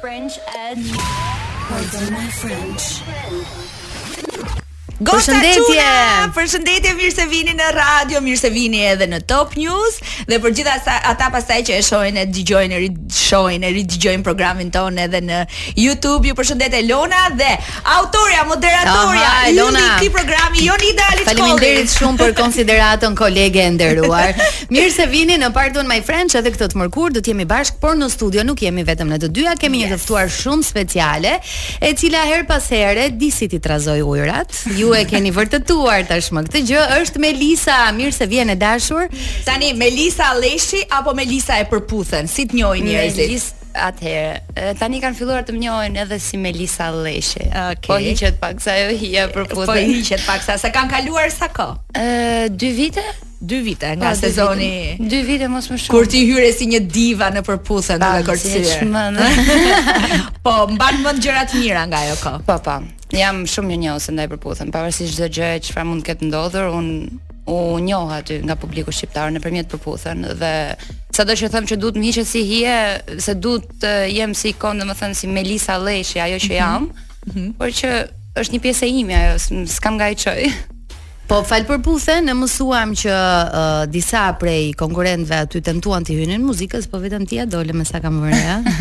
French. Pardon my French. Përshëndetje! Përshëndetje, mirë se vini në radio, mirë se vini edhe në Top News dhe për gjithë ata pastaj që e shohin, e dëgjojnë, e shohin, e ridëgjojnë programin tonë edhe në YouTube. Ju përshëndet Elona dhe Autorja, moderatorja, Aha, Elona. yli i këtij programi Jonida Aliçkolli. Faleminderit shumë për konsideratën kolege e nderuar. Mirë se vini në Pardon My French edhe këtë të mërkurë do të jemi bashkë, por në studio nuk jemi vetëm ne të dyja, kemi një të ftuar shumë speciale, e cila herë pas here di si t'i trazojë ujërat. Ju e keni vërtetuar tashmë këtë gjë, është Melisa. Mirë se vjen e dashur. Tani Melisa Lleshi apo Melisa e Përputhen, si të njohin njerëzit? Melis Atëherë, tani kanë filluar të më njohin edhe si Melisa Lleshi. Okay. Po hiqet pak sa ajo hija Përputhen. Po hiqet pak sa se kanë kaluar sa kohë? Ë, 2 vite? dy vite nga pa, sezoni. Dy vite mos më shumë. Kur ti hyre si një diva në Përputhen duke kërcyer. Po mban mend gjëra të mira nga ajo kohë. Po po. Jam shumë mirënjohës ndaj Përputhen, pavarësisht çdo gjëje çfarë mund të ketë ndodhur, un u njoha aty nga publiku shqiptar nëpërmjet Përputhen dhe sado që them që duhet të më hiqet si hije se duhet të jem si ikonë domethënë si Melisa Lleshi ajo që mhm. jam mm -hmm. por që është një pjesë e imja ajo s'kam nga e çoj Po falë Përputhen, ne mësuam që uh, disa prej konkurrentëve aty tentuan të hynin muzikës, po vetëm ti ia dole me sa kam vënë re.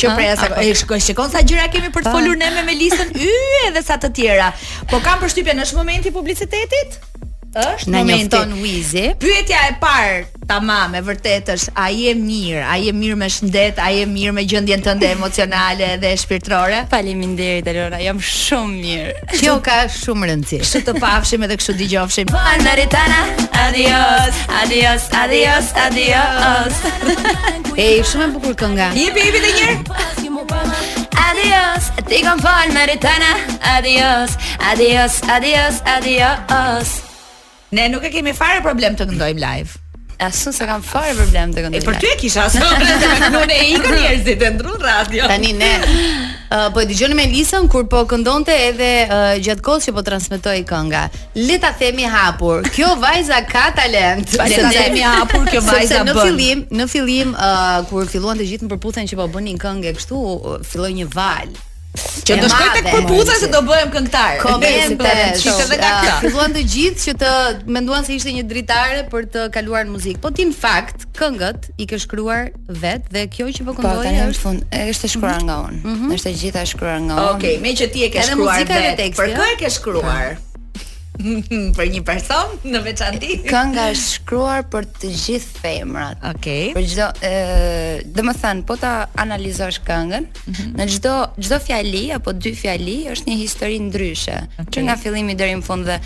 që prej sa e shkoj shikon sa gjëra kemi për të folur ne me Melisën, uh edhe sa të tjera. Po kam përshtypjen është momenti i publicitetit? Është në një ton Wizi. Pyetja e parë tamam e vërtetë është a je mirë, a je mirë me shëndet, a je mirë me gjendjen tënde emocionale dhe shpirtërore? Faleminderit Elona, jam shumë mirë. Kjo ka shumë rëndësi. Kështu të pafshim edhe kështu dëgjofshim. Señorita, na, adios, adios, adios, adios. Ej, shumë e bukur kënga. Jepi, jepi edhe një herë. Adios, ti kom fal Señorita, na Adios, adios, adios, adios Ne nuk e kemi fare problem të këndojmë live As unë s'e kam fare problem të këndoj live E për ty e kisha as unë. Nuk e ikin njerëzit e ndërrojnë radion Tani ne uh, Po e dëgjoni Melisën kur po këndonte edhe uh, gjatë kohës që po transmetohej kënga Le ta themi hapur, kjo vajza ka talent. Le ta themi hapur, kjo vajza bën. Në fillim, në fillim uh, kur filluan të gjithë në Përputhen që po bënin këngë kështu, filloi një valë. Që do shkoj tek Përputhen se do bëhem këngëtare. Komente, çikë dhe këta. Filluan të gjithë që të menduan se ishte një dritare për të kaluar në muzikë. Po ti në fakt këngët i ke shkruar vet dhe kjo që po këndoj është në fund është e shkruar nga unë. Mm -hmm. Është e gjitha e shkruar nga unë. Okej, okay, meqë ti e ke shkruar vetë. Për kë e ke shkruar? për një person në veçanti. Kënga është shkruar për të gjithë femrat. Okej. Okay. Për çdo ë, domethënë, po ta analizosh këngën, mm -hmm. në çdo çdo fjali apo dy fjali është një histori ndryshe, okay. që nga fillimi deri në fund dhe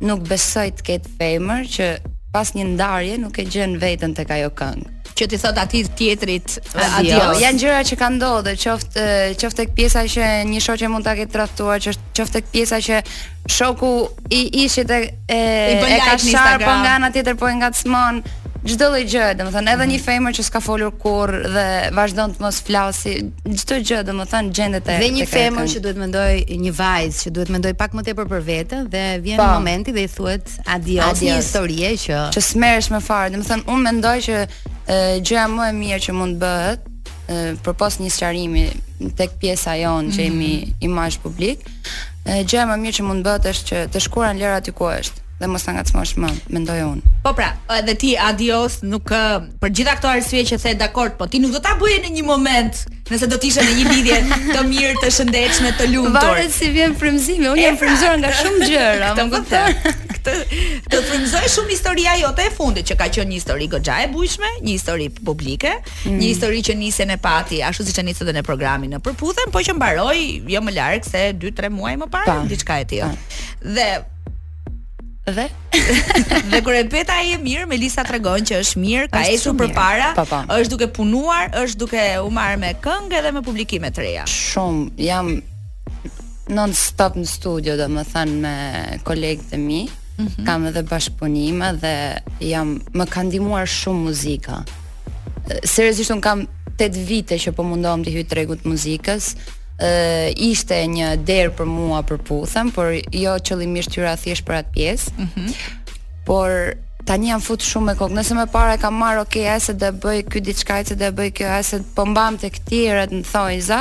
nuk besoj të ketë femër që pas një ndarje nuk e gjen veten tek ajo këngë. që t'i thotë atij tjetrit adio. Janë gjëra që kanë ndodhur, qoftë qoftë tek pjesa që një shoqe mund ta ketë tradhtuar, që qoftë tek pjesa që shoku i ishit e e, e ka shar po nga ana tjetër po e ngacmon çdo lloj gjë, domethënë edhe një femër që s'ka folur kurrë dhe vazhdon të mos flasi, çdo gjë domethënë gjendet e Dhe një femër që duhet të mendojë një vajzë që duhet të mendojë pak më tepër për veten dhe vjen po. momenti dhe i thuhet Adios, Adios. një historie, që që s'merresh më fare. Domethënë unë mendoj që gjëja më e mirë që mund të bëhet përpos një sqarimi tek pjesa jonë që jemi mm -hmm. imazh publik, gjëja më e mirë që mund të bëhet është që të shkuarën lëre aty ku është dhe mos ta ngacmosh më, mendoj unë. Po pra, edhe ti adios nuk për gjitha këto arsye që the dakord, po ti nuk do ta bëje në një moment Nëse do të ishe në një lidhje të mirë, të shëndetshme, të lumtur. Varet si vjen frymëzimi. Unë jam frymëzuar nga shumë gjëra, më kupton? Të frymëzoi shumë historia jote e fundit që ka qenë një histori goxha e bujshme, një histori publike, mm. një histori që nisjen e pati, ashtu siç e nise edhe në programin në Përputhen, po që mbaroi jo më larg se 2-3 muaj më parë, diçka e tillë. Dhe Dhe dhe kur e pyet a je mirë, Melisa tregon që është mirë, ka Është ecur shumë mirë. përpara, Po, po. është duke punuar, është duke u marrë me këngë edhe me publikime të reja. Shumë, jam non stop në studio, domethënë me kolegët e mi, Mhm. kam edhe bashkëpunime dhe jam, më ka ndihmuar shumë muzika. Eh, Seriozisht unë kam 8 vite që po mundohem t'i hyj tregut të muzikës, ë ishte një derë për mua Përputhen, por jo qëllimisht hyra thjesht për atë pjesë. Mm -hmm. Por tani jam fut shumë me kokë. Nëse më parë e kam marrë ok, hajt se do bëjë ky diçka, hajt se do bëjë kjo, hajt se po mbahem tek të tjerët në thonjza,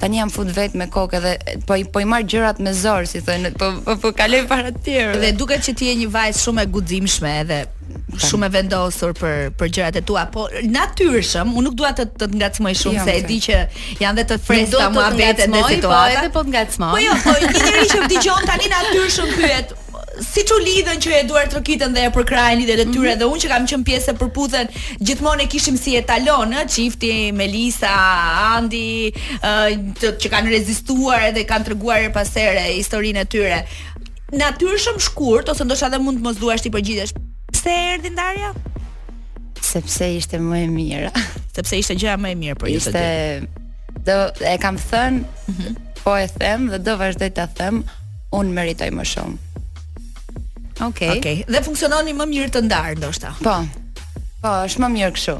tani jam fut vetë me kokë edhe po i po i marr gjërat me zor, si thonë, po po, po kaloj para të tjerëve. Dhe duket që ti je një vajzë shumë e guximshme edhe shumë e vendosur për për gjërat e tua, po natyrshëm, unë nuk dua të të ngacmoj shumë jo, se e di që janë dhe të freskëta muhabetet, situata. Po edhe po të ngacmoj. Po jo, po një njeri që dëgjon tani natyrshëm pyet siç u lidhën që e duartrokitën dhe e përkrahin lidhjen e tyre mm -hmm. dhe unë që kam qenë pjesë e Përputhen gjithmonë e kishim si etalon ë çifti Melisa Andi ë që kanë rezistuar edhe kanë treguar hap pas here historinë e tyre Natyrshëm shkurt ose ndoshta dhe mund të mos duash t'i përgjigjesh. Pse erdhi ndarja? Sepse ishte më e mirë. Sepse ishte gjëja më e mirë për ju të dy. Ishte dhe e kam thënë, mm -hmm. po e them dhe do vazhdoj ta them, unë meritoj më shumë. Okej. Okay. Okay. Dhe funksiononi më mirë të ndarë ndoshta. Po. Po, është më mirë kështu.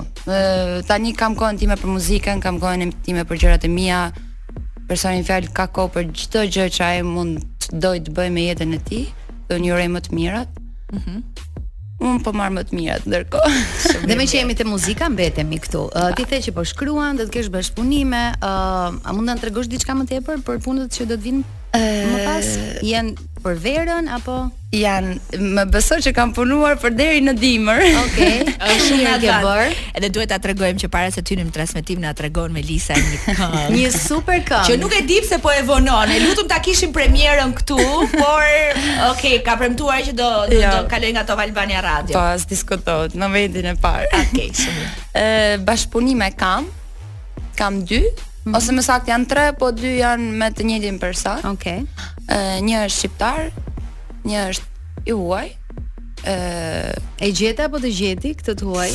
Tani kam kohën time për muzikën, kam kohën time për gjërat e mia, Personi në fjalë ka kohë për çdo gjë që ai mund të dojë të bëjë me jetën e tij dhe unë i uroj më të mirat. Mhm. Mm Unë po marr më të mirat ndërkohë. Dhe meqë jemi te muzika mbetemi këtu. Uh, ti the që po shkruan, do të kesh bashkëpunime, ë uh, a mund të na tregosh diçka më tepër për punët që do të vijnë uh, më pas? Janë për verën apo Janë, më beso që kam punuar për deri në dimër. Okej, okay. është shumë mirë ke bërë. Edhe duhet ta tregojmë që para se të hynim në transmetim na tregoi Melisa një këngë. një super këngë. Që nuk e di pse po e vonon. E lutëm ta kishim premierën këtu, por okay, ka premtuar që do do, jo. do kalojë nga Top Albania Radio. Po, as diskutohet, në vendin e parë. Okej, okay, shumë. Ë bashkëpunime kam Kam dy, mm -hmm. ose më saktë janë tre, po dy janë me të njëjtin person. Okej. Okay. Një është shqiptar, një është i huaj. Ë, e gjete apo të gjeti këtë të huaj?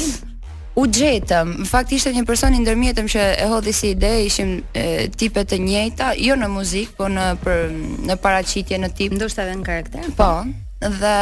U gjetëm, në fakt ishte një person i ndërmjetëm që e hodhi si ide, ishim e, tipe të njëjta, jo në muzikë, po në për në paraqitje në tip, ndoshta edhe në karakter. Po, dhe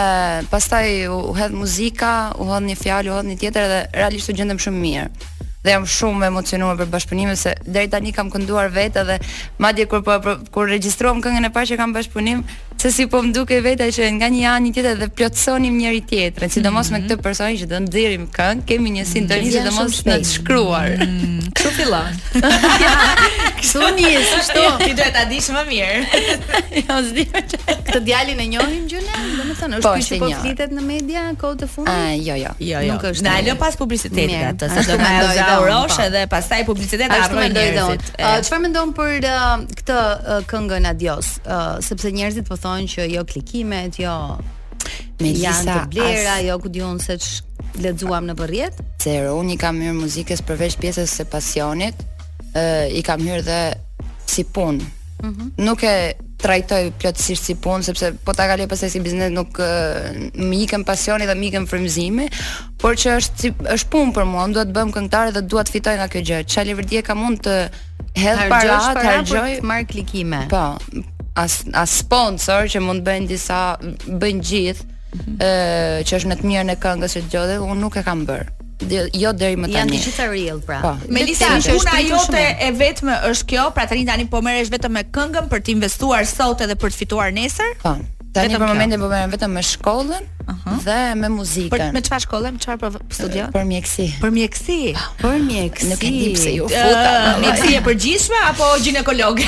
pastaj u, u hodh muzika, u hodh një fjalë, u hodh një tjetër dhe realisht u gjendëm shumë mirë. dhe jam shumë e emocionuar për bashkëpunimin se deri tani kam kënduar vetë dhe madje kur po kur regjistruam këngën e parë që kam bashkëpunim se si po më dukej vetja që nga një anë një tjetër dhe plotësonim njëri-tjetrin sidomos mm -hmm. me mhm. këtë personin që do nxjerrim këngë kemi një mhm. sintoni mm -hmm. sidomos në të shkruar mm, kështu mm -hmm. fillon kështu nis kështu ti duhet ta dish më mirë jo s'di këtë djalin e njohim gjuna domethënë është po, ky që po flitet në media kohët e fundit ah jo jo Jo, jo. Nuk është. Na e lë pas publicitetit atë, se do na e zaurosh po. edhe pastaj publicitet e harrojnë njerëzit. Çfarë mendon për këtë këngën Adios? Sepse njerëzit po thonë që jo klikimet, jo i janë të blera, jo ku di unë se ç'lexuam nëpër rrjet. Zero, unë i kam hyrë muzikës përveç pjesës së pasionit, i kam hyrë dhe si punë Mhm. Nuk e trajtoj plotësisht si punë sepse po ta kaloj pastaj si biznes nuk më ikën pasioni dhe më ikën frymëzimi, por që është si është punë për mua, unë dua të bëhem këngëtare dhe dua të fitoj nga kjo gjë. Çfarë leverdie kam unë të hedh para, të harxoj, të marr klikime. Po, as as sponsor që mund të bëjnë disa bëjnë gjithë, ë mhm. që është në të mirën e këngës që të dëgjohet, unë nuk e kam bërë. jo deri më tani. Janë të gjitha real pra. Po. Melisa, puna jote e vetme është kjo, pra tani tani po merresh vetëm me këngën për të investuar sot edhe për të fituar nesër? Po. Tani për momentin po merrem vetëm me shkollën uh -huh. dhe me muzikën. Për me çfarë shkolle, me çfarë po studion? Për mjeksi. Për mjeksi. Po. Për mjeksi. Nuk e di pse iu futa. Mjeksi e përgjithshme apo ginekologe?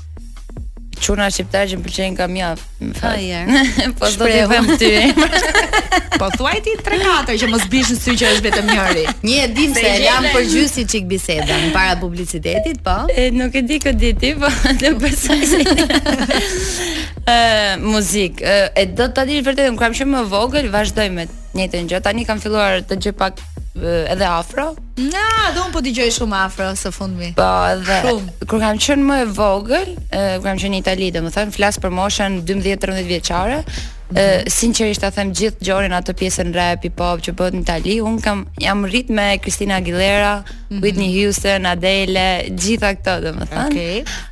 Çuna shqiptar që më pëlqejnë kam mjaft. Ha jer. po do të them ty. po thuaj ti 3-4 që mos biesh në sy që është vetëm njëri. Një e dimë se e lamë përgjysmë çik bisedën para publicitetit, po. E nuk e di kë di ti, po do besoj. Ë muzik, e do ta dish vërtetën kur kam qenë më e vogël, vazhdoj me të njëjtën gjë. Tani kam filluar të dëgjoj pak edhe afro, Na, do un po dëgjoj shumë afro së fundmi. Po, edhe Shum. kur kam qenë më e vogël, e, kur kam qenë në Itali, domethënë flas për moshën 12-13 vjeçare, e, mhm. sinqerisht ta them gjithë dëgjonin atë pjesën rap hip hop që bëhet në Itali, un jam rrit me Christina Aguilera, mm -hmm. Whitney Houston, Adele, gjitha këto domethënë. Okej. Okay.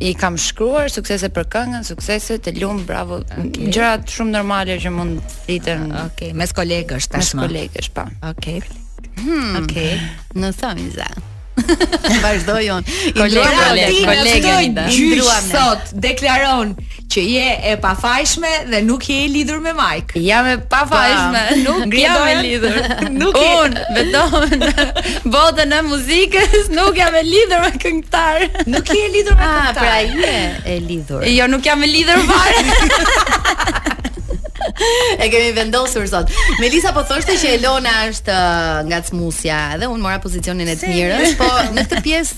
i kam shkruar suksese për këngën, suksese të lum, bravo. Okay. Gjëra shumë normale që mund të fliten. Okej, okay. mes kolegësh tashmë. Mes kolegësh, po. Okej. Okay. Hmm. Okej. Okay. Në thëmi za. Vazhdoj unë. Kolega, kolega, kolega. Sot deklaron Që je e pafajshme dhe nuk je e lidhur me Majk. Jam e pafajshme, nuk jam e lidhur. Nuk je. Un betohem botën e muzikës, nuk jam e lidhur me këngëtar. Nuk je e lidhur me këngëtar. Ah, pra je e lidhur. Jo, nuk jam e lidhur fare. e kemi vendosur sot. Melisa po thoshte që Elona është uh, nga Cmusja, edhe un mora pozicionin e të mirës, po në këtë pjesë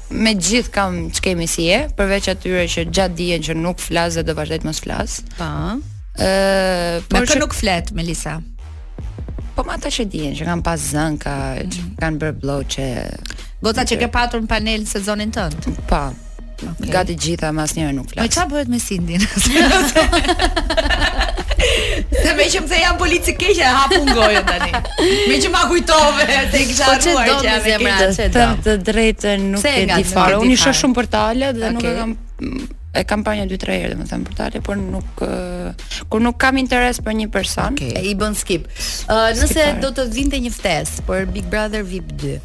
me gjithë kam çkemi si je, përveç atyre që ata dihen që nuk flas dhe do vazhdoj të mos flas. Po. Ëh, por me kë nuk flet Melisa. Po me ata që dihen që kam pas zënka, mm. që kanë bërë blloqe. Gocat që ke patur në panel sezonin tënd. Po. Okay. Gati gjitha me asnjëra nuk Po ça bëhet me Sindin? Se me që më the jam polici keqe, e hap un gojën tani. Me që ma kujtove, se e kisha harruar që jam e keqe. Të them të drejtën nuk e di fare. Unë isha shumë përtalet dhe nuk e kam e kam pa një dy tre herë domethënë përtale, por nuk kur nuk kam interes për një person, okay. i bën skip. Uh, nëse do të vinte një ftesë për Big Brother VIP 2.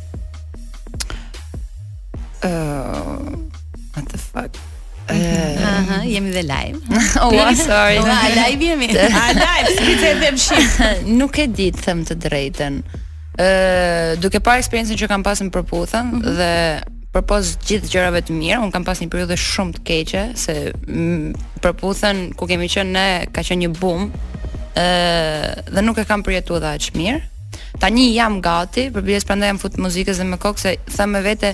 Ëh, uh, What the fuck? Aha, jemi dhe live. Oh, I'm sorry. Po, a live jemi? A live, si të them shit. Nuk e di të them të drejtën. Ë, duke parë eksperiencën që kam pas në Përputhen mhm. dhe përpos gjithë gjërave të mira, un kam pas një periudhë shumë të keqe se Përputhen ku kemi qenë ne ka qenë një bum. Ë, dhe nuk e kam përjetuar dhe aq mirë. Tani jam gati, biles prandaj jam fut muzikës dhe me këmbë me kokë se them me vete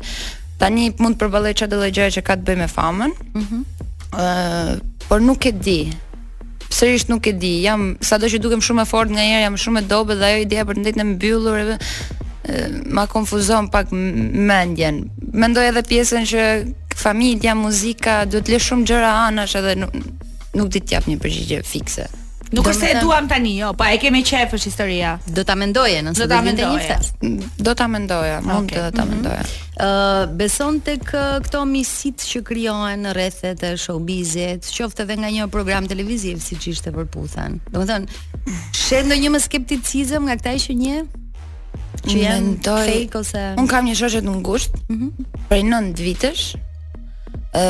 tani mund të përballoj çdo lloj gjëje që ka të bëjë me famën. Ëh. Mm uh, por nuk e di. Sërish nuk e di. Jam sado që dukem shumë e fortë ngaherë, jam shumë e dobët dhe ajo ideja për të ndenjur e mbyllur edhe ma konfuzon pak mendjen. Mendoj edhe pjesën që familja, muzika, duhet të lë shumë gjëra anash edhe nuk nuk di të jap një përgjigje fikse. Nuk është se e duam tani, jo, po e kemi qejf është historia. Do ta mendoje nëse do të vinte një ftesë. Do ta mendoja, mund të ta mhm. mendoja. Ë beson tek këto miqësitë që krijohen në rrethet e showbizit, qoftë edhe nga një program televiziv siç ishte Përputhen. Domethënë, sheh ndonjë me skepticizëm nga këta që një që janë fake ose Un kam një shoqe të ngushtë, mm -hmm. prej 9 vitesh, ë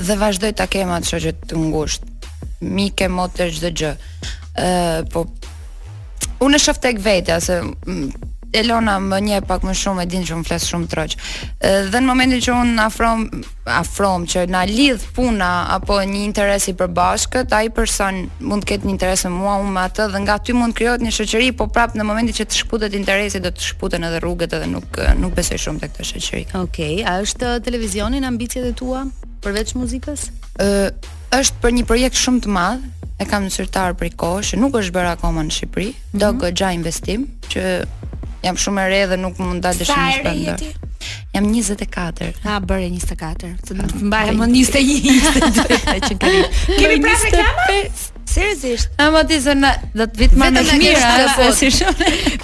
dhe vazhdoj ta kem atë shoqe të ngushtë. Mike motër çdo gjë. ë po unë e shoh tek vetja se Elona më njeh pak më shumë e din që unë flas shumë troç. Dhe në momentin që unë afrom afrom që na lidh puna apo një interes i përbashkët, ai person mund të ketë një interes me mua, unë me atë dhe nga aty mund të krijohet një shoqëri, po prapë në momentin që të shkputet interesi do të shkputen edhe rrugët edhe nuk nuk besoj shumë tek Shoqëri. Okej, okay. a është televizioni në ambiciet e tua përveç muzikës? Ë, uh, është për një projekt shumë të madh. E kam në sirtar prej kohësh, që nuk është bërë akoma në Shqipëri. Mm -hmm. Do mhm. goxha investim që jam shumë e re dhe nuk mund ta dëshmoj të shpendoj. Jam 24. A bëre 24. Të mbahem më 21. Që kemi. Kemi prapë reklama? Seriozisht. Ama ti zona do të vit më mirë, apo si shumë.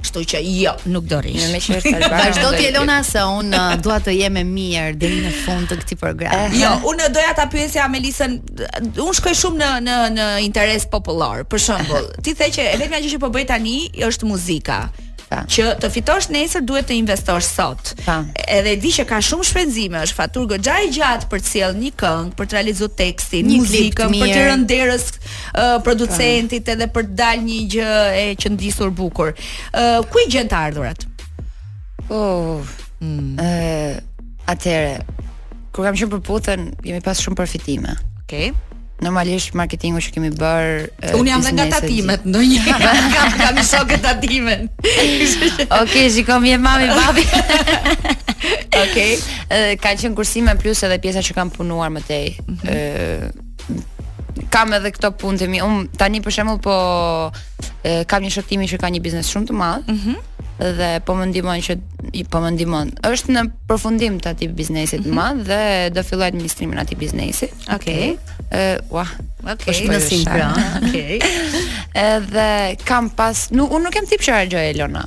Kështu që jo, nuk do rrish. Me që është Albana. Vazhdo ti Elona se un uh, dua të jem e mirë deri në fund të këtij programi. Eh, jo, un doja ta pyesja Melisën, un shkoj shumë në në në interes popullor. Për shembull, ti the që e vetmja gjë që po bëj tani është muzika. Po. Që të fitosh nesër duhet të investosh sot. Po. Edhe e di që ka shumë shpenzime, është faturë goxha e gjatë për të sjell një këngë, për të realizuar tekstin, një muzikën, për të rënderës uh, producentit edhe për të dalë një gjë e qëndisur bukur. Ë uh, ku i gjen të ardhurat? Oh. Mm. Uh, atëherë. Kur kam qenë te Përputhen, kemi pas shumë përfitime. Okej. Okay. Normalisht marketingu që kemi bërë uh, Unë jam dhe nga tatimet Në një kam, kam një shoqe tatimet Ok, shikon dhe mami babi Ok uh, Ka qenë kursime plus edhe pjesa që kam punuar më tej mm -hmm. uh, kam edhe këto punët e mia. Unë tani për shembull po e, kam një shok timin që ka një biznes shumë të madh. Ëh. Mm dhe po më ndihmon që i- po më ndihmon. Është në përfundim të atij biznesit të madh dhe do filloj administrimin e atij biznesit. Okej. Ë, ua. Okej, shpoj në është, sinkron. a? Okej. Edhe kam pas, nuk unë nuk jam tip që harxhoj Elona.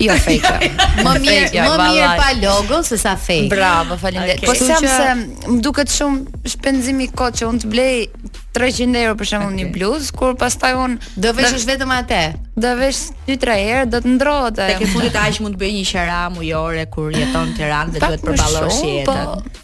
Jo fake. Më mirë, jo, më mirë pa logo se sa fake. Bravo, faleminderit. Okay. Po sa që... se më duket shumë shpenzim i kot që unë të blej 300 euro për shembull okay. një bluzë, kur pastaj unë do veshësh dhe... vetëm atë. Do vesh 2-3 herë, do të ndërrohet. Tek e fundit aq mund të bëjë një qera mujore kur jeton në Tiranë dhe duhet të përballosh jetën. Po,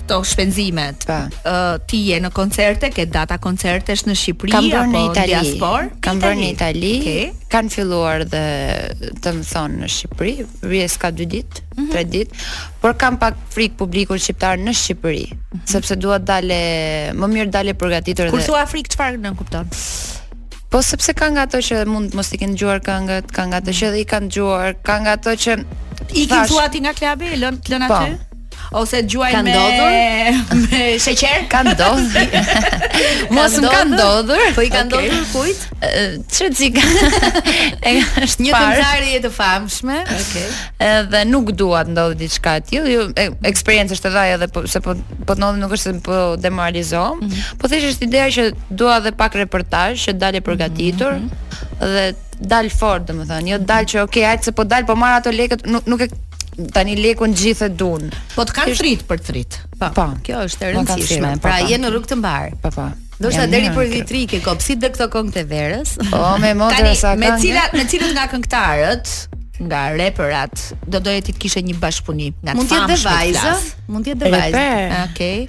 këto shpenzimet. Ë uh, ti je në koncerte, ke data koncertesh në Shqipëri kam apo në Itali. diasporë? Kam bërë në Itali. Okay. Kanë filluar dhe të më thonë në Shqipëri, s'ka dy ditë, mm -hmm. tre ditë, por kam pak frikë publikun shqiptar në Shqipëri, mm -hmm. sepse dua të dal e, më mirë dal e përgatitur dhe. Kur thua frikë çfarë nënkupton? Po sepse ka nga ato që mund mos i kenë dëgjuar këngët, ka nga ato që i kanë dëgjuar, ka nga ato që i kanë thua ti nga klubi, lën lën po. aty. Po, ose gjuajnë me ndodhur? me sheqer? Ka ndodhur. Mos më ka ndodhur. Po i ka ndodhur okay. kujt? Çrëzi ka. Është një këngëtare e famshme. Okej. Okay. Edhe nuk dua të ndodhë diçka e tillë. Jo, eksperiencë është edhe edhe po se po po ndodhi nuk është se po demoralizohem. Mm -hmm. Po thjesht është ideja që dua edhe pak reportazh që dal e përgatitur mm -hmm. dhe dal fort, domethënë, jo dal që okay, hajt se po dal, po marr ato lekët, nuk nuk e tani lekun gjithë e duan. Po të kanë thirr për thirr. Po. po. Kjo është e rëndësishme. Po, pra po. je në rrugë të mbarë. Po po. Do të deri për Vit Ri ke kopsit dhe këto këngë të verës. O po, me motra sa kanë. Me cilat me cilët nga këngëtarët nga reperat do doje ti të kishe një bashkëpunim nga mund të jetë vajza mund të jetë vajza okay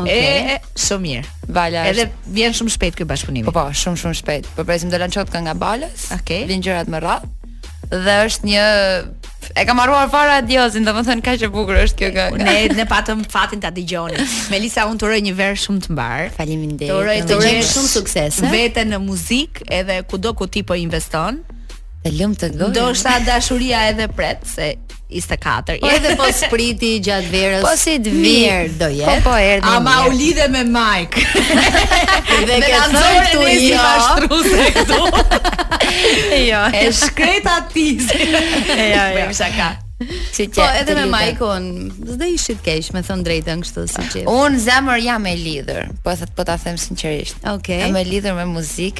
Okej. Okay. E, shumë mirë. Bala. Edhe është... vjen shumë shpejt ky bashkëpunim. Po po, shumë shumë shpejt. Po presim të lançohet kënga e Balës. Okej. Okay. Vijnë gjërat me radhë. Dhe është një e kam marruar fara adiozin, domethënë kaq e bukur është kjo këngë. Ne ne patëm fatin ta dëgjonim. Melisa unë t'uroj një verë shumë të mbarë. Faleminderit. T'uroj të jesh shumë e suksesshme në muzikë edhe kudo ku ti po investon. Të lumtë goja. Do s'do dashuria edhe pret se 24. Po edhe po s'priti gjatë verës. Po si të vijë do po, jetë. Po po erdhi. Ama u lidhe me Mike dhe ke thënë këtu një jo. mashtruse këtu. jo. E shkreta ti. jo, jo. Sa ka. Si po edhe me Maikon, s'do ishit keq, me thënë të drejtën kështu siç je. Unë zemër jam e lidhur, po thot po ta them sinqerisht. Okej. Okay. Jam e lidhur me muzikë.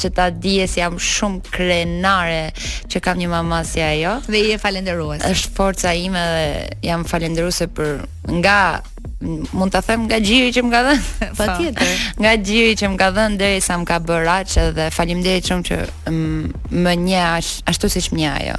që ta dije se jam shumë krenare që kam një mama si ajo. Dhe je falenderuese. Është forca ime dhe jam falenderuese për nga mund ta them nga gjiri që më ka dhënë. Patjetër. nga gjiri që më ka dhënë derisa më ka bërë aq dhe faleminderit shumë që më njeh ashtu siç më njeh ajo.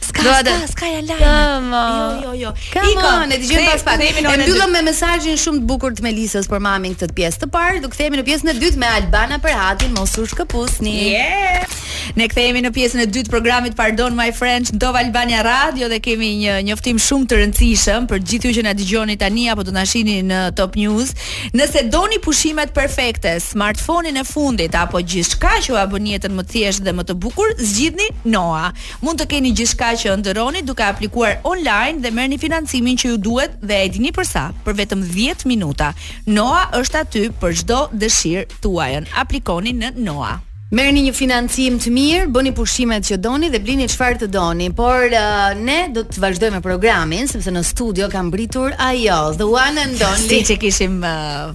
Ska, Do ska, edhe- ska janë lajme. Come on. Jo, jo, jo. Come Iko, on. ne dëgjojmë Kthe- pas pak. kthehemi në E orën e mbyllëm me mesazhin shumë të bukur të Melisës për mamin këtë pjesë të parë. Do kthehemi në pjesën e dytë me Albana Perhatin, mos u shkëputni. Yeah. Ne kthehemi në pjesën e dytë të programit Pardon My French Top Albania Radio dhe kemi një njoftim shumë të rëndësishëm për gjithë ju që na dëgjoni tani apo do na shihni në Top News. Nëse doni pushimet perfekte, smartphone-in e fundit apo gjithçka që ua bën jetën më të thjeshtë dhe më të bukur, zgjidhni Noa. Mund të keni gjithçka që ëndërroni duke aplikuar online dhe merrni financimin që ju duhet dhe e dini për sa, për vetëm dhjetë minuta. Noa është aty për çdo dëshirë tuajën. Aplikoni në Noa. Merrni një financim të mirë, bëni pushimet që doni dhe blini çfarë të doni, por uh, ne do të vazhdojmë me programin sepse në studio ka mbërritur ajo, the one and only. Siç e kishim uh,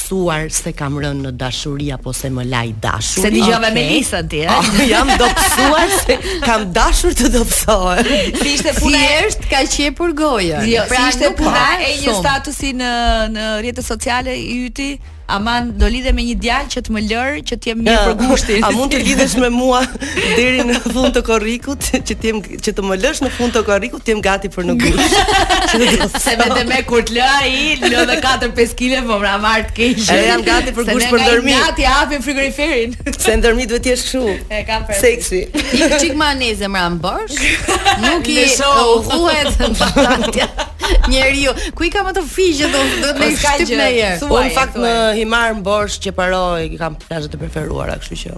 suar se kam rënë në dashuri apo se më la i dashuri. Se dëgjova okay. Melisën ti, ëh. Oh, jam dobësuar se kam dashur të dobësohem. Si ishte puna si është ka qepur gojën. Jo, pra si ishte puna e një statusi në në rrjete sociale i yti. Aman do lidhe me një djalë që të më lërë që të jem mirë për gushtin. A mund të lidhesh me mua deri në fund të korrikut që të jem që të më lësh në fund të korrikut të jem gati për në gusht. Se me demek kur të lë ai, lë dhe 4-5 kg po pra marr të keqen. E jam gati për gusht për Dhërmi. Se ne gati hapim frigoriferin. Se në Dhërmi duhet të jesh kështu. E kam për. Seksi. Çik çik majonezë mbrëma në Borsh. Nuk i thuhet patatja. Njeriu, ku i ka më të figjë do të më shkaj gjë. Unë në fakt në Himarë, Borsh, Qeparo i, kam plazhe të preferuara, kështu që.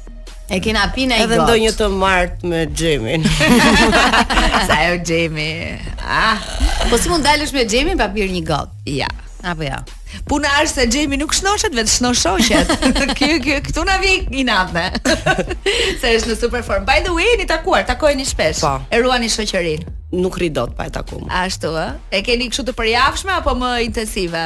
E kena pi na i gotë. Edhe ndonjë të martë me Xhemin. Sa e o Xhemi. Ah. Po si mund dalësh me Xhemin pa pirë një gotë? Ja. Apo ja. Puna është se Xhemi nuk shnoshet vetë, shnosh shoqet. Kjo, kjo, këtu na vjen inat se është në super form. By the way, jeni takuar, takoheni shpesh. Po. E ruani shoqërinë. Nuk rri dot pa e taku. Ashtu, e? E keni kështu të përjavshme apo më intensive?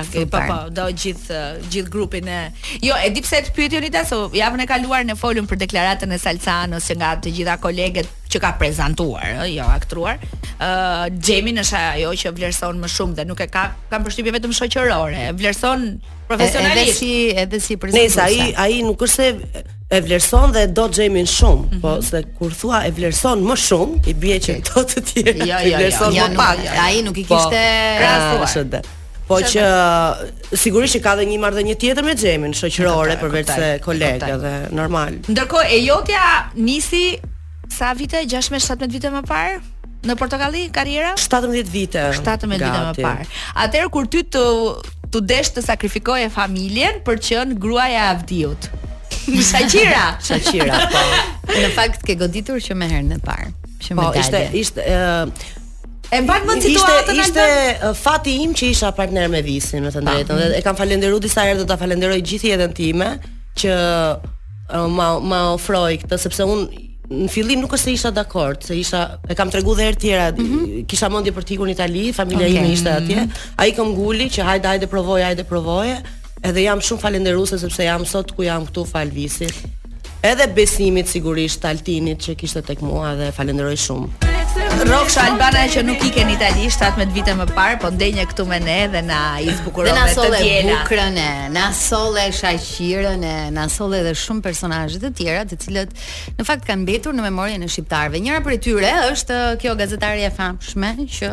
Okej, po po, do gjithë eh, gjithë grupin e. Jo, e di pse të pyeta Rita, se javën e kaluar ne folëm për deklaratën e Salsanos që nga të gjitha koleget që ka prezantuar, ë, jo aktruar. Ë, Xhemi është ajo që vlerëson më shumë dhe nuk e ka kam përshtypje vetëm shoqërore, e vlerëson E- Edhe profesionalisht. si edhe si prezantuese. Nëse ai ai nuk është se e vlerëson dhe do Xhemin shumë, Mhm. po se kur thua e vlerëson më shumë, i bie që këto të tjerë Jo, e jo, jo, vlerëson jo, më nuk- pak. ai nuk i Po, kishte krahasuar. është dhe. Po që sigurisht që ka dhe një marrëdhënie tjetër me Xhemin, shoqërore përveç se kolegë dhe normal. Ndërkohë e jotja nisi sa vite, 16-17 vite më parë? Në Portokalli karriera? 17 vite. 17 vite më parë. Atëherë kur ty t'u desh të sakrifikoje familjen për të qenë gruaja e Avdiut. Shaqira, Shaqira, po. Në fakt ke goditur që më herën e parë. Që me dalë. Po, ishte ishte E mban mend situatën ishte, ishte fati im që isha partner me Visin, me të drejtën. Dhe e kam falënderuar disa herë do ta falënderoj gjithë jetën time që ma ma ofroi këtë sepse un në fillim nuk është se isha dakord, se isha e kam tregu dhe herë tjera, mm -hmm. kisha mendje për të ikur në Itali, familja okay. ime ishte atje. Mhm. Ai këmbënguli që hajde hajde provoje, hajde provoje. Edhe jam shumë falenderuese sepse jam sot ku jam këtu falë Visit. Edhe besimit sigurisht Altinit që kishte tek mua dhe falenderoj shumë. Rrofsh Albana që nuk ike në Itali 17 vite më parë, po ndenje këtu me ne dhe na i zbukuron të dielat. Bukrën, na solle Shaqirën, na solle edhe shumë personazhe të tjera, të cilët në fakt kanë mbetur në memorien e shqiptarëve. Njëra prej tyre është kjo gazetare e famshme që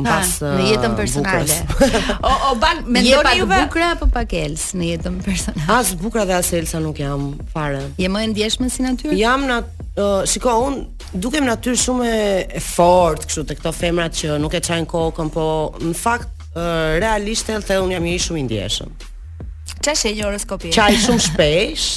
mbas në uh, jetën personale. o o ça mendoni juve? Je Bukra apo pak Elsa në jetën personale? As Bukra dhe as Elsa nuk jam fare. Je më e ndjeshme si natyrë? Jam në uh, shiko un dukem natyrë shumë e fortë kështu te këto femrat që nuk e çajn kokën, po në fakt uh, realisht edhe un jam njeri shumë i ndjeshëm. Çfarë shenjë horoskopi? Qaj shumë shpesh.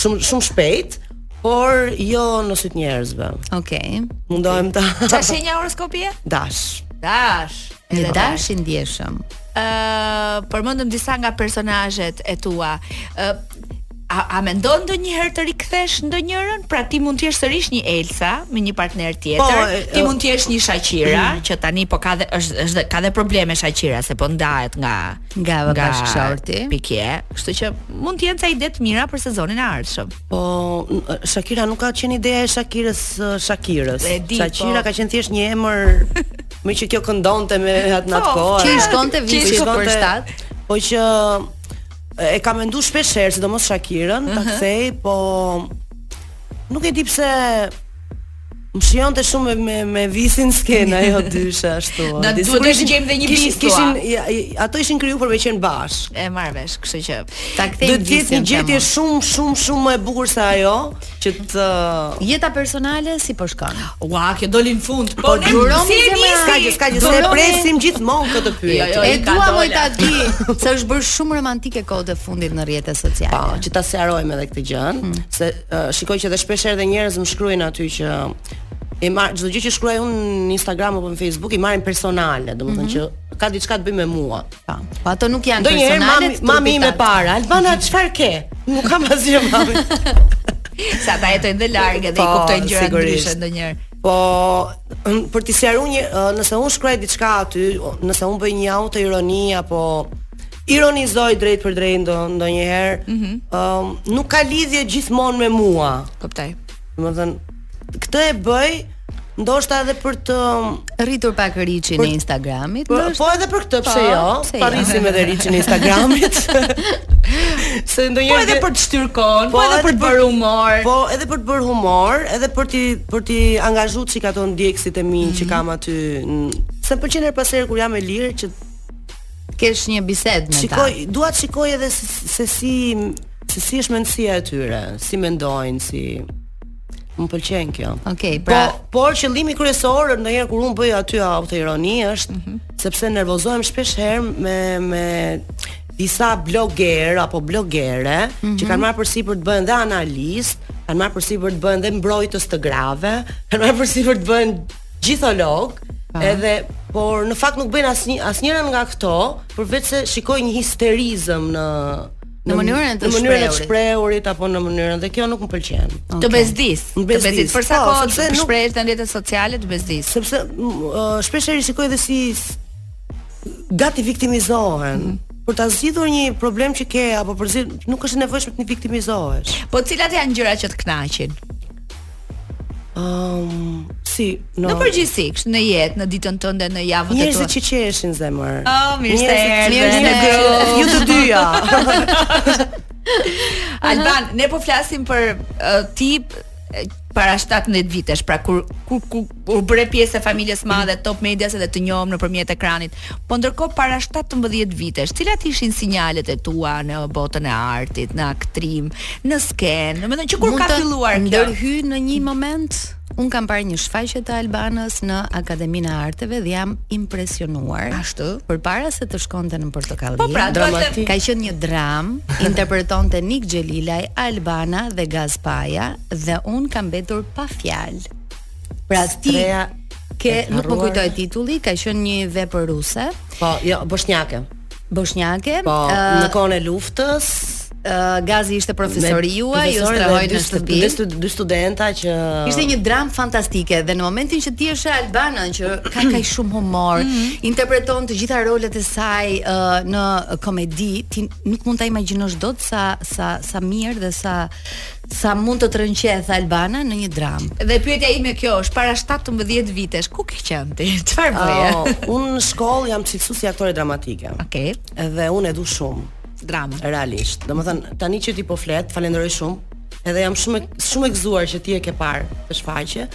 shumë shumë shpejt, por jo në sy të njerëzve. Okej. Okay. Mundohem ta. Çfarë shenje horoskopi je? Dash. Dash. Një dash i ndjeshëm. Ëh, uh, përmendëm disa nga personazhet e tua. Ëh, uh, a, a mendon ndonjëherë të rikthesh ndonjërën? Pra ti mund të jesh sërish një Elsa me një partner tjetër, po, ti mund të jesh një Shaqira, mm. që tani po ka dhe është është ka dhe probleme Shaqira se po ndahet nga nga nga bashkëshorti. Pique, kështu që mund të jenë ca ide të mira për sezonin e ardhshëm. Po Shakira nuk ka qenë ideja e Shakirës Shakirës. Shakira po. ka qenë thjesht një emër meqë kjo këndonte në atë po, kohë. Që i shkonte Visit për shtat. Po që e kam mendu shpesh herë, sidomos Shakirën, uh -huh. ta mhm. kthej, po nuk e di pse Më shijonte shumë me me Visin skena ajo dyshe ashtu. Do duhet të gjejmë dhe një Vis thua. Kishin ato ishin krijuar për me qenë bash. E marr vesh, kështu që ta kthejmë Visin. Do të jetë një gjetje shumë shumë shumë më e bukur se ajo që të jeta personale si po shkon. Ua, kjo doli në fund. Po, po ne durojmë si e nis. Ka gjë, ka gjë, se presim gjithmonë këtë pyetje. Jo, jo, e dua më ta di, se është bërë shumë romantike kohët e fundit në rrjete sociale. Po, që ta sqarojmë edhe këtë gjë, hmm. se shikoj që dhe shpesh herë dhe njerëz më shkruajnë aty që e marr çdo gjë që shkruaj unë në Instagram apo në Facebook e marrin personale, domethënë mm -hmm. që ka diçka të bëjë me mua. Po. Po ato nuk janë personale. Mami, mami ime para, Albana çfarë ke? Nuk kam asgjë mami. Se ata jetojnë dhe larg dhe i po, kuptojnë gjërat ndryshe ndonjëherë. Po për të sqaruar një, nëse unë shkruaj diçka aty, nëse unë bëj një autoironi apo ironizoj drejtpërdrejt ndo ndonjëherë. Ëm mm -hmm. um, nuk ka lidhje gjithmonë me mua. Kuptoj. Domethënë këtë e bëj ndoshta edhe për të rritur pak reach-in e Instagramit. Po, po edhe për këtë pse po, jo? Po jo? rrisim edhe reach-in e Instagramit. Se ndonjëherë po edhe për të shtyrë kohën, po, po edhe për të bërë humor. Po edhe për të bërë humor, edhe për t'i për t'i angazhuar çik ato ndjekësit e mi mm -hmm. që mhm. kam aty. Se pëlqen herë pas here kur jam e lirë që kesh një bisedë me ta. Shikoj, dua të shikoj edhe se, se si se si është mendësia e tyre, si mendojnë, si më pëlqen kjo. Okej, okay, po, pra, po, por qëllimi kryesor ndonjëherë kur unë bëj aty autoironi është mm -hmm. sepse nervozohem shpesh herë me me disa blogerë apo blogere mm -hmm. që mhm. kanë marrë përsipër të bëhen dhe analistë, kanë marrë përsipër të bëhen dhe mbrojtës të grave, kanë marrë përsipër të bëhen gjithologë, edhe por në fakt nuk bëjnë asnjë asnjëra nga këto, përveç se shikoj një histerizëm në në mënyrën e mënyrën e të shprehurit apo në mënyrën dhe kjo nuk më pëlqen. Okay. Të bezdis, të bezdis. Për sa po, kohë të nuk... shprehesh në rrjetet sociale të bezdis? Sepse uh, shpesh herë i shikoj dhe si gati viktimizohen. Mm -hmm për ta zgjidhur një problem që ke apo për zgjidh nuk është e nevojshme të viktimizohesh. Po cilat janë gjërat që të kënaqin? Um, si në Në përgjithësi, kështu në jetë, në ditën tënde, në javën tënde. Njerëzit që qeshin zemër. Oh, mirë se erdhe. në grup. Ju të dyja. Albana, ne po flasim për uh, tip para 17 vitesh, pra kur kur kur U bëre pjesë e familjes së madhe Top Medias edhe të njohëm nëpërmjet ekranit. Po ndërkohë para 17 vitesh, cilat ishin sinjalet e tua në botën e artit, në aktrim, në skenë? Domethënë që kur Mund ka të filluar kjo? Ndërhyj në një moment un kam parë një shfaqje të Albanës në Akademinë e Arteve dhe jam impresionuar. Ashtu. Përpara se të shkonte në Portokalli. Po pra, dramatik. Ka qenë një dram, interpretonte Nik Xhelilaj, Albana dhe Gaz Paja dhe un kam mbetur pa fjalë. Pra ti Treja ke nuk më kujtohet titulli, ka qenë një vepër ruse. Po, jo, boshnjake. Boshnjake. Po, uh, në kohën e luftës, uh, Gazi ishte profesori juaj, ju strehoi në shtëpi. Dy, dy studenta që Ishte një dramë fantastike dhe në momentin që ti e sheh Albanën që ka kaq shumë humor, mm -hmm. interpreton të gjitha rolet e saj uh, në komedi, ti nuk mund ta imagjinosh dot sa sa sa mirë dhe sa Sa mund të rrënqethë Albana në një dramë. Dhe pyetja ime kjo është, para 17 vitesh ku ke qenë ti? Çfarë bëje? Uh, unë në shkollë jam cilësu si aktore dramatike. Okej. Okay. Dhe unë e du shumë. Drama. Realisht. Domethënë, tani që ti po flet, falenderoj shumë, edhe jam shumë, shumë e gëzuar që ti e ke parë atë shfaqje,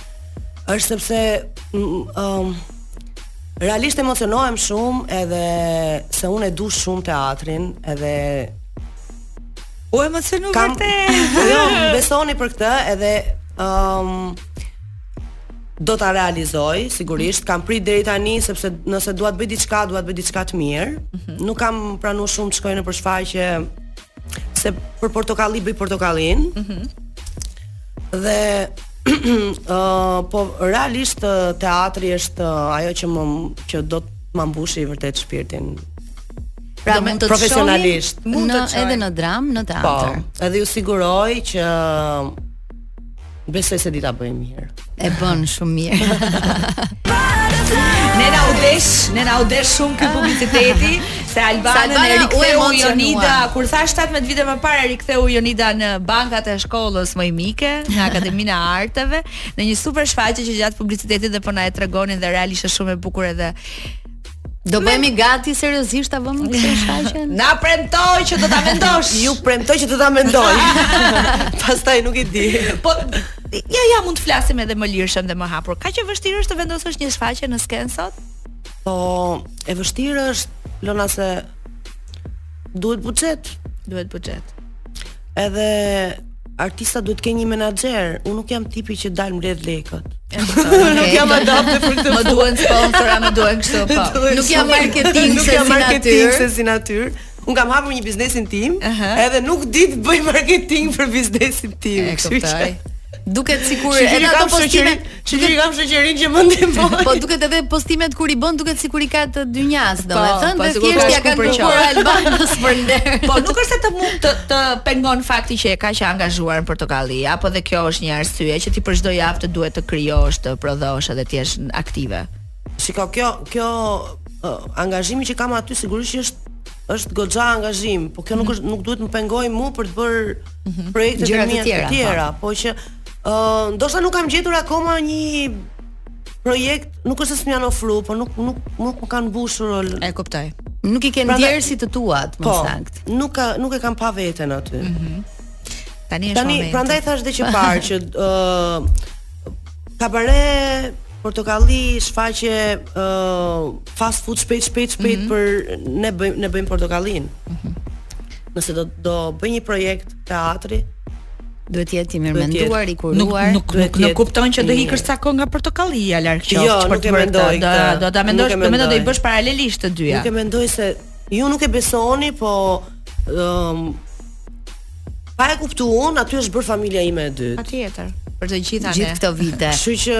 është sepse... Um, Realisht emocionohem shumë edhe se unë e du shumë teatrin edhe U emocionu vërtet. Jo, besoni për këtë edhe ëm um, do ta realizoj, sigurisht, kam prit deri tani sepse nëse dua të bëj diçka, dua të bëj diçka të mirë. Mm -hmm. Nuk kam pranuar shumë të shkoj nëpër shfaqje se për portokalli bëj portokallin. Mm -hmm. Dhe uh, po realisht teatri është uh, ajo që më që do të më mbushi vërtet shpirtin Pra mundet profesionalisht, mundet edhe në dram, në teatr. Po, edhe ju siguroj që besoj se di ta bëj mirë. E bën shumë mirë. Ne na u desh, ne na u desh shumë ky publiciteti se Albanën e riktheu Jonida kur tha 17 vite më parë riktheu Jonida në bankat e shkollës më mirë, në Akademinë e Arteve, në një super shfaqje që gjatë publicitetit dhe po na e tregonin dhe realisht është shumë e bukur edhe Do bëhemi gati seriozisht ta vëmë këtë shfaqjen? Na premto që do ta mendosh. Ju premtoj që do ta mendoj. Pastaj nuk e di. Po ja ja mund të flasim edhe më lirshëm dhe më hapur. Kaq e vështirë është të vendosësh një shfaqje në skenë sot? Po e vështirë është Lona se duhet buxhet, duhet buxhet. Edhe artista duhet të kenë një menaxher. Unë nuk jam tipi që dal mbledh lekët. Nuk jam adapte për këtë. Më duhen sponsora, më duhen kështu po. Nuk jam marketing, nuk jam marketing se si natyrë. Unë kam hapur një biznesin tim, edhe nuk di të bëj marketing për biznesin tim. E kuptoj. Duket sikur edhe ato postime, që i kam shoqërinë që mund të bëj. Po duket edhe postimet kur i bën duket sikur i ka të dynjas, po, domethënë po, dhe thjesht ia kanë kërkuar Albanës për nder. Po nuk është se të mund të të pengon fakti që je kaq e angazhuar në Portokalli, apo dhe kjo është një arsye që ti për çdo javë të duhet të krijosh, të prodhosh edhe të jesh aktive. Shiko, kjo, kjo angazhimi që kam aty sigurisht është është goxha angazhim, por kjo nuk është nuk duhet të më pengojë mua për të bërë Mhm. projekte të mia të po. tjera, po që ë uh, ndoshta nuk kam gjetur akoma një projekt, nuk është se s'më janë ofruar, po nuk nuk nuk më kanë mbushur. E kuptoj. Nuk i ke ndjerë si të tuat, më po, sakt. Po. Nuk ka nuk e kam pa veten aty. Mhm. Mm Tani është Tani, prandaj thashë dhe që parë që ë uh, kabare portokalli shfaqje uh, fast food shpejt shpejt shpejt mm -hmm. për ne bëjmë ne bëjmë portokallin. Mm -hmm. nëse do do bëj një projekt teatri, duhet të jetë i mirëmenduar, i kuruar. Nuk nuk nuk kupton që do ikësh ca kohë nga portokallia larg qoftë jo, për të bërë këtë. Do do ta mendosh, do mendoj do i bësh paralelisht të dyja. Nuk e mendoj se ju nuk e besoni, po ëm um, pa e kuptuar, aty është bërë familja ime e dytë. Patjetër. Për të gjithë ne. Gjithë këto vite. Kështu që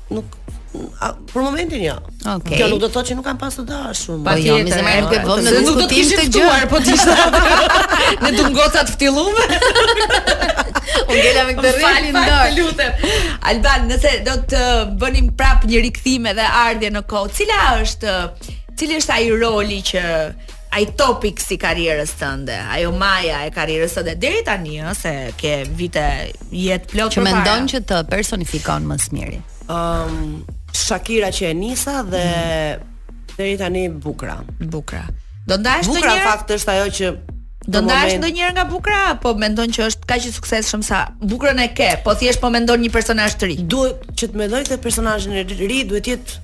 Nuk për momentin jo. Okay. Kjo nuk do të thotë që nuk kam pas të dashur. Po jo, me zemër, nuk e vëmë në diskutim atë gjë. Po ti sa. Ne dum gocat ftillume. Unë ngela me këtë rrëfin të lutem. Alban, nëse do të bënim prap një rikthim edhe ardhje në kohë, cila është cili është ai roli që ai topik i karrierës tënde, ajo maja e karrierës tënde deri tani, ëh, se ke vite jetë plot përpara. Që mendon që të personifikon më së miri. Ëm um, Shakira që e nisa dhe mm. deri tani Bukra. Bukra. Do ndash ndonjë Bukra në fakt është ajo që Do ndash ndonjëherë nga Bukra apo mendon që është kaq i suksesshëm sa Bukrën e ke, po thjesht po mendon një personazh të ri. Duhet që të mendoj se personazhi i ri duhet të jetë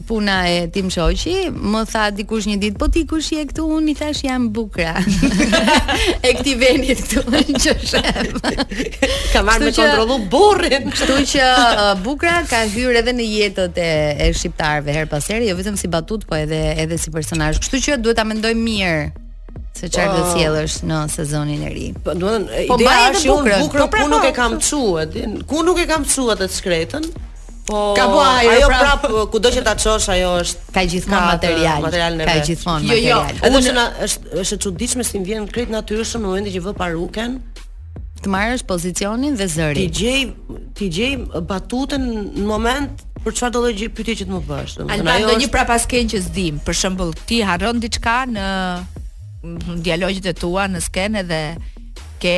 puna e tim shoqi, më tha dikush një ditë, po ti kush je këtu? Unë i thashë jam bukra. e këtij vendit këtu qeshëm. ka ardhë me kontrollu burrin. Kështu që uh, bukra ka hyrë edhe në jetët e, e shqiptarëve herë pas here, jo vetëm si batutë, po edhe edhe si personazh. Kështu që duhet ta mendoj mirë se çfarë do po. sjellësh në sezonin e ri. Po domethënë, po, ideja është unë bukur, po pra, ku nuk e po. kam çuar, ku nuk e kam çuar atë shkretën, Po ka bë ajër. Ajo prap, prap po, kudo që ta çosh ajo është ka gjithmonë material. Material në Ka gjithmonë material. Jo, jo. Edhe është është është e çuditshme si më vjen krejt natyrshëm në momentin që vë paruken. Të marrësh pozicionin dhe zërin. Ti gjej ti gjej batutën në moment për çfarëdo lloj pyetje që të më bësh. Alba, ndonjë prapaskenë që s'dim. Për shembull, ti harron diçka në dialogjet e tua në skenë dhe ke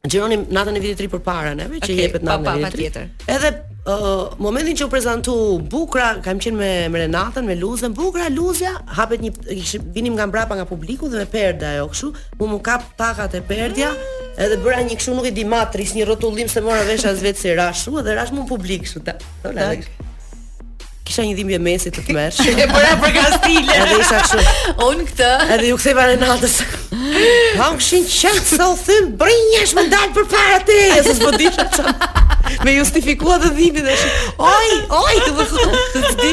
Xhironim natën e vitit të ri përpara neve që okay, jepet natën e vitit të ri. Edhe uh, momentin që u prezantu Bukra, kam qenë me, me Renatën, me Luzën, Bukra, Luzja, hapet një, ish, vinim nga mbrapa nga publiku dhe me perda ajo kshu, mu mu kap taka te perdja, edhe bëra një kështu nuk e di matriks, një rotullim se mora vesh as vetë si rashë, edhe rash mu publik, kshu ta, Kisha një dhimbje mesi të tmerrshme. E bëra për gastile. Edhe isha kështu. Un këtë. Edhe ju ktheva Renatës. Kam kishin çan sa u thyem brinjësh më dal përpara te, se s'po di çan. Me justifikua të dhimbjen dhe shi. Oj, oj, të vërtet të di.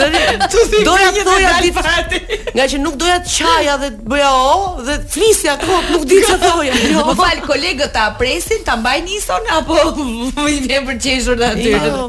Dhe tu di. Doja të thoja idiotësi. Nga që nuk doja të qaja dhe të bëja o dhe të flisja kot, nuk di çfarë thoja. Jo. Po fal kolegët ta presin, ta mbajnë ison apo i vjen për qeshur aty. Jo,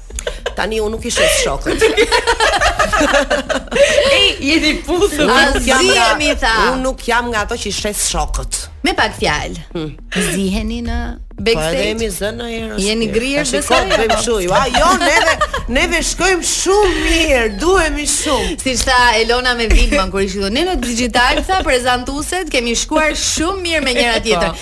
Tani unë nuk i shes shokët. Ej, jeni puthur. Unë nuk jam nga tha. Unë nuk jam nga ato që i shes shokët. Me pak fjalë. Hmm. Ziheni në backstage. Po jemi zënë një herë. Jeni grirë se sa jemi. Bëjmë çuj. Ua, jo, neve neve shkojmë shumë mirë, duhemi shumë. Siç tha Elona me Vilmën kur ishin në Digital, si prezantueset kemi shkuar shumë mirë me njëra po. tjetrën.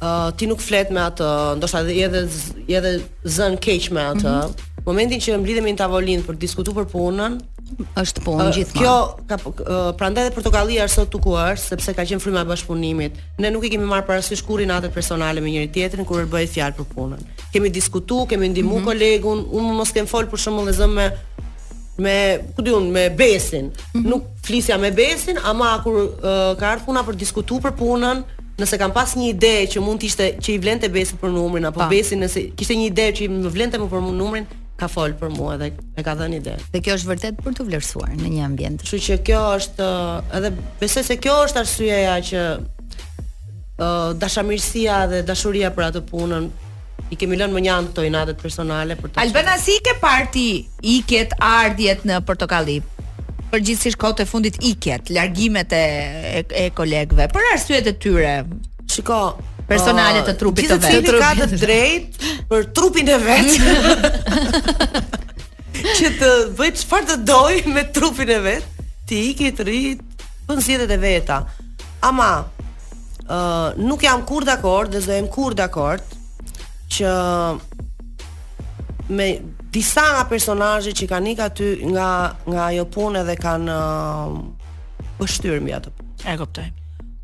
uh, ti nuk flet me atë, ndoshta edhe edhe je zën keq me atë. Mm -hmm. Momentin që mblidhemi në tavolinë për të diskutuar për punën, është punë uh, gjithmonë. Kjo ka uh, prandaj edhe portokallia është sot ku është, sepse ka qenë fryma e bashkëpunimit. Ne nuk i kemi marrë parasysh kurrë inatet personale me njëri tjetrin kur është bëhet fjalë për punën. Kemi diskutu, kemi ndihmu mm -hmm. kolegun, unë mos kem fol për shembull e zëm me me, ku di un, me Besin. Mm -hmm. Nuk flisja me Besin, ama kur uh, ka ardh puna për diskutu për punën, nëse kam pas një ide që mund të ishte që i vlente Besit për numrin apo po. Besi nëse kishte një ide që më vlente mu për numrin, ka fol për mua dhe e ka dhënë ide. Dhe kjo është vërtet për t'u vlerësuar në një ambient. Kështu që kjo është uh, edhe besoj se kjo është arsyeja që uh, dashamirësia dhe dashuria për atë punën I kemi lënë mënjanë këto inatet personale për të Albana si i ke parë ti ikjet, ardhjet në Portokalli? Përgjithsisht kohët e fundit ikjet, largimet e e, e kolegëve për arsyet e tyre. Shiko, personale të trupit të vet. Gjithkush ka të drejtë për trupin e vet. që të bëj çfarë të doj me trupin e vet, të iki të rri, bën zgjedhjet e veta. Ama ë uh, nuk jam kurrë dakord dhe s'do jem kurrë dakord që me disa nga personazhet që kanë ikë aty nga nga ajo punë dhe kanë uh, pështyr mbi atë. E kuptoj.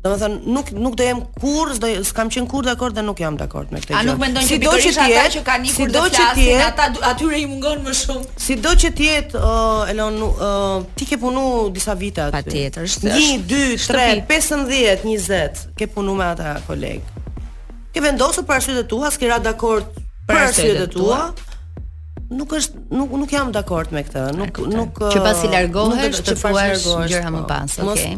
Domethën nuk nuk do jem kurrë, do s'kam qenë kurrë dakord dhe nuk jam dakord me këtë gjë. A nuk mendon ti që pikërisht ata që kanë ikur edhe flasin, ata atyre i mungon më shumë? Sido që të jetë, uh, Elon, uh, ti ke punu disa vite aty. Patjetër, është... Një, dy, tre, pesëmbëdhjetë, njëzet, ke punu me ata kolegë. Ke vendosur për arsyet e tua, s'ke ra dakord për arsyet e tua. Nuk është nuk nuk jam dakord me këtë. Nuk nuk që pasi largohesh të thuash gjëra më po. pas, okay.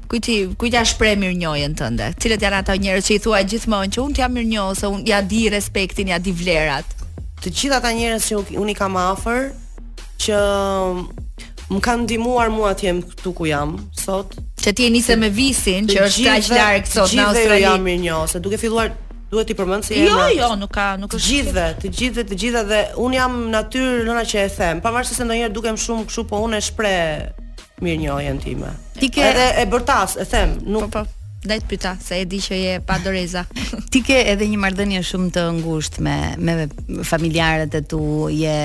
Kujt i kujt ja shpreh mirënjohjen tënde? Cilët janë ata njerëz që i thua gjithmonë që unë t'jam mirënjohës, se unë ja di respektin, ja di vlerat? Të gjithë ata njerëz që unë i kam afër që më kanë ndihmuar mua të jem këtu ku jam sot. Që ti e nise me Visin që është kaq larg sot në Australi. Gjithëve u jam mirënjohës, duke filluar duhet t'i përmend se jo, jo, nuk ka, nuk është të gjithëve, të gjithëve, të gjithëve dhe un jam natyrë nëna që e them, pavarësisht se ndonjëherë dukem shumë kështu, po unë e shpreh Mirënjohjen time. Ti ke edhe e bërtas, e them, nuk po, po. Ndaj të pyta, se e di që je pa doreza. Ti ke edhe një marrëdhënie shumë të ngushtë me me familjarët e tu, je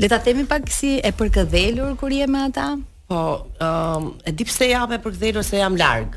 le ta themi pak si e përkëdhelur kur je me ata? Po, ëm, um, e di pse jam e përkëdhelur se jam larg.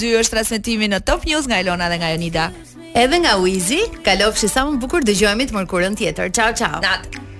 Ky është transmetimi në Top News nga Elona dhe nga Jonida. Edhe nga Uizi, kalofshit sa më bukur dëgjohemi të mërkurën tjetër. Ciao ciao. Natën.